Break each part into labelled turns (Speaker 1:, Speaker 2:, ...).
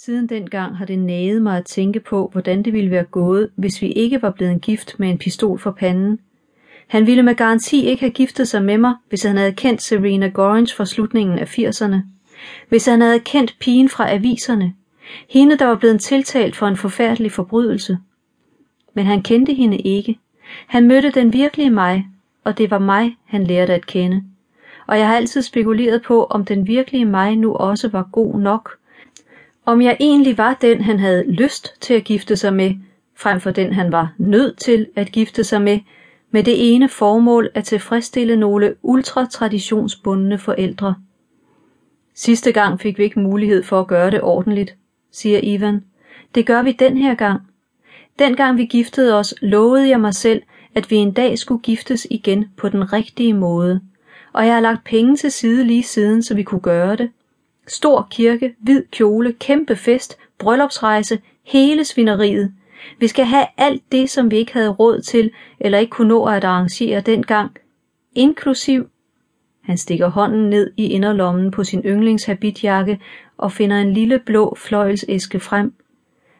Speaker 1: Siden dengang har det naget mig at tænke på, hvordan det ville være gået, hvis vi ikke var blevet gift med en pistol for panden. Han ville med garanti ikke have giftet sig med mig, hvis han havde kendt Serena Gorringe fra slutningen af 80'erne. Hvis han havde kendt pigen fra aviserne. Hende, der var blevet tiltalt for en forfærdelig forbrydelse. Men han kendte hende ikke. Han mødte den virkelige mig, og det var mig, han lærte at kende. Og jeg har altid spekuleret på, om den virkelige mig nu også var god nok, om jeg egentlig var den, han havde lyst til at gifte sig med, frem for den, han var nødt til at gifte sig med, med det ene formål at tilfredsstille nogle ultratraditionsbundne forældre. Sidste gang fik vi ikke mulighed for at gøre det ordentligt, siger Ivan. Det gør vi den her gang. Dengang vi giftede os, lovede jeg mig selv, at vi en dag skulle giftes igen på den rigtige måde, og jeg har lagt penge til side lige siden, så vi kunne gøre det. Stor kirke, hvid kjole, kæmpe fest, bryllupsrejse, hele svineriet. Vi skal have alt det, som vi ikke havde råd til, eller ikke kunne nå at arrangere dengang, inklusiv han stikker hånden ned i inderlommen på sin yndlingshabitjakke og finder en lille blå fløjelsæske frem.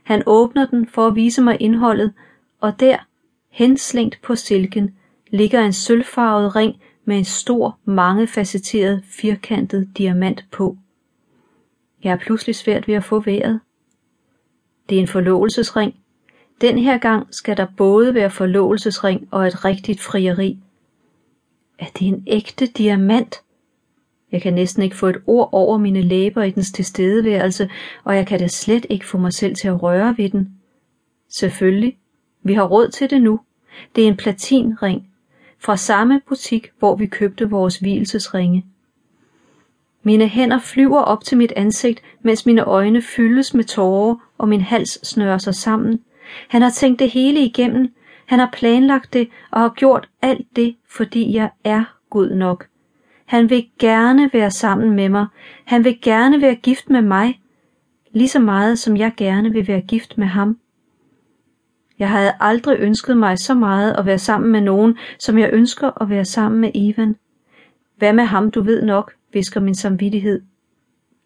Speaker 1: Han åbner den for at vise mig indholdet, og der, henslængt på silken, ligger en sølvfarvet ring med en stor, mangefacetteret, firkantet diamant på. Jeg er pludselig svært ved at få vejret. Det er en forlovelsesring. Den her gang skal der både være forlovelsesring og et rigtigt frieri. Er det en ægte diamant? Jeg kan næsten ikke få et ord over mine læber i dens tilstedeværelse, og jeg kan da slet ikke få mig selv til at røre ved den. Selvfølgelig. Vi har råd til det nu. Det er en platinring. Fra samme butik, hvor vi købte vores hvilesesringe. Mine hænder flyver op til mit ansigt, mens mine øjne fyldes med tårer, og min hals snører sig sammen. Han har tænkt det hele igennem. Han har planlagt det og har gjort alt det, fordi jeg er god nok. Han vil gerne være sammen med mig. Han vil gerne være gift med mig, lige så meget som jeg gerne vil være gift med ham. Jeg havde aldrig ønsket mig så meget at være sammen med nogen, som jeg ønsker at være sammen med Ivan. Hvad med ham, du ved nok, visker min samvittighed.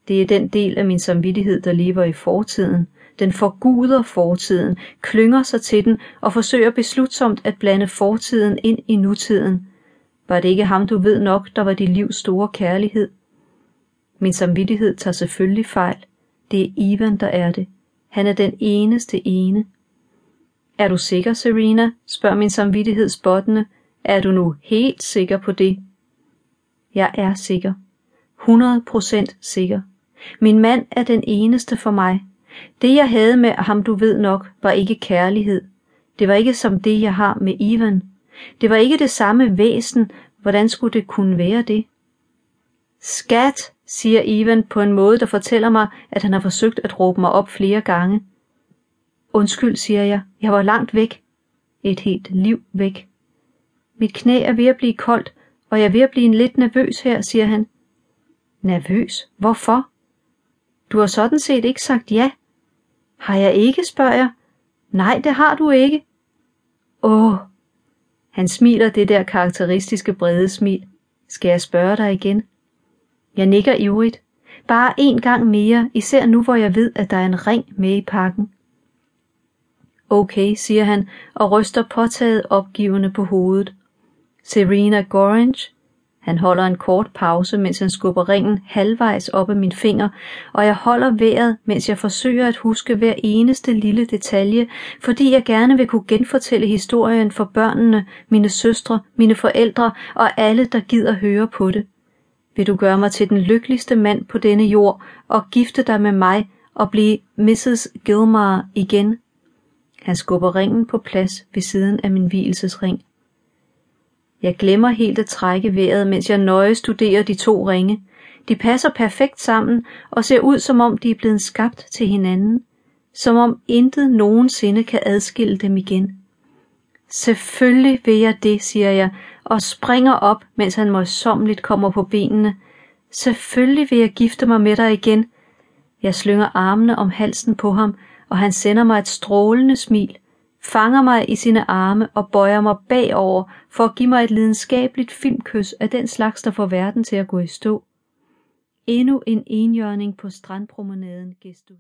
Speaker 1: Det er den del af min samvittighed, der lever i fortiden. Den forguder fortiden, klynger sig til den og forsøger beslutsomt at blande fortiden ind i nutiden. Var det ikke ham, du ved nok, der var dit livs store kærlighed? Min samvittighed tager selvfølgelig fejl. Det er Ivan, der er det. Han er den eneste ene. Er du sikker, Serena? spørger min samvittighed spottende. Er du nu helt sikker på det? Jeg er sikker. 100% sikker. Min mand er den eneste for mig. Det jeg havde med ham, du ved nok, var ikke kærlighed. Det var ikke som det, jeg har med Ivan. Det var ikke det samme væsen. Hvordan skulle det kunne være det? Skat, siger Ivan på en måde, der fortæller mig, at han har forsøgt at råbe mig op flere gange. Undskyld, siger jeg. Jeg var langt væk. Et helt liv væk. Mit knæ er ved at blive koldt, og jeg er ved at blive lidt nervøs her, siger han. Nervøs? Hvorfor? Du har sådan set ikke sagt ja. Har jeg ikke, spørger jeg. Nej, det har du ikke. Åh. Han smiler det der karakteristiske brede smil. Skal jeg spørge dig igen? Jeg nikker ivrigt. Bare en gang mere, især nu hvor jeg ved, at der er en ring med i pakken. Okay, siger han og ryster påtaget opgivende på hovedet. Serena Gorange, han holder en kort pause, mens han skubber ringen halvvejs op af min finger, og jeg holder vejret, mens jeg forsøger at huske hver eneste lille detalje, fordi jeg gerne vil kunne genfortælle historien for børnene, mine søstre, mine forældre og alle, der gider høre på det. Vil du gøre mig til den lykkeligste mand på denne jord og gifte dig med mig og blive Mrs. Gilmar igen? Han skubber ringen på plads ved siden af min hvilesesring. Jeg glemmer helt at trække vejret, mens jeg nøje studerer de to ringe. De passer perfekt sammen og ser ud som om de er blevet skabt til hinanden. Som om intet nogensinde kan adskille dem igen. Selvfølgelig vil jeg det, siger jeg, og springer op, mens han møjsommeligt kommer på benene. Selvfølgelig vil jeg gifte mig med dig igen. Jeg slynger armene om halsen på ham, og han sender mig et strålende smil fanger mig i sine arme og bøjer mig bagover for at give mig et lidenskabeligt filmkys af den slags, der får verden til at gå i stå. Endnu en enjørning på strandpromenaden gestus.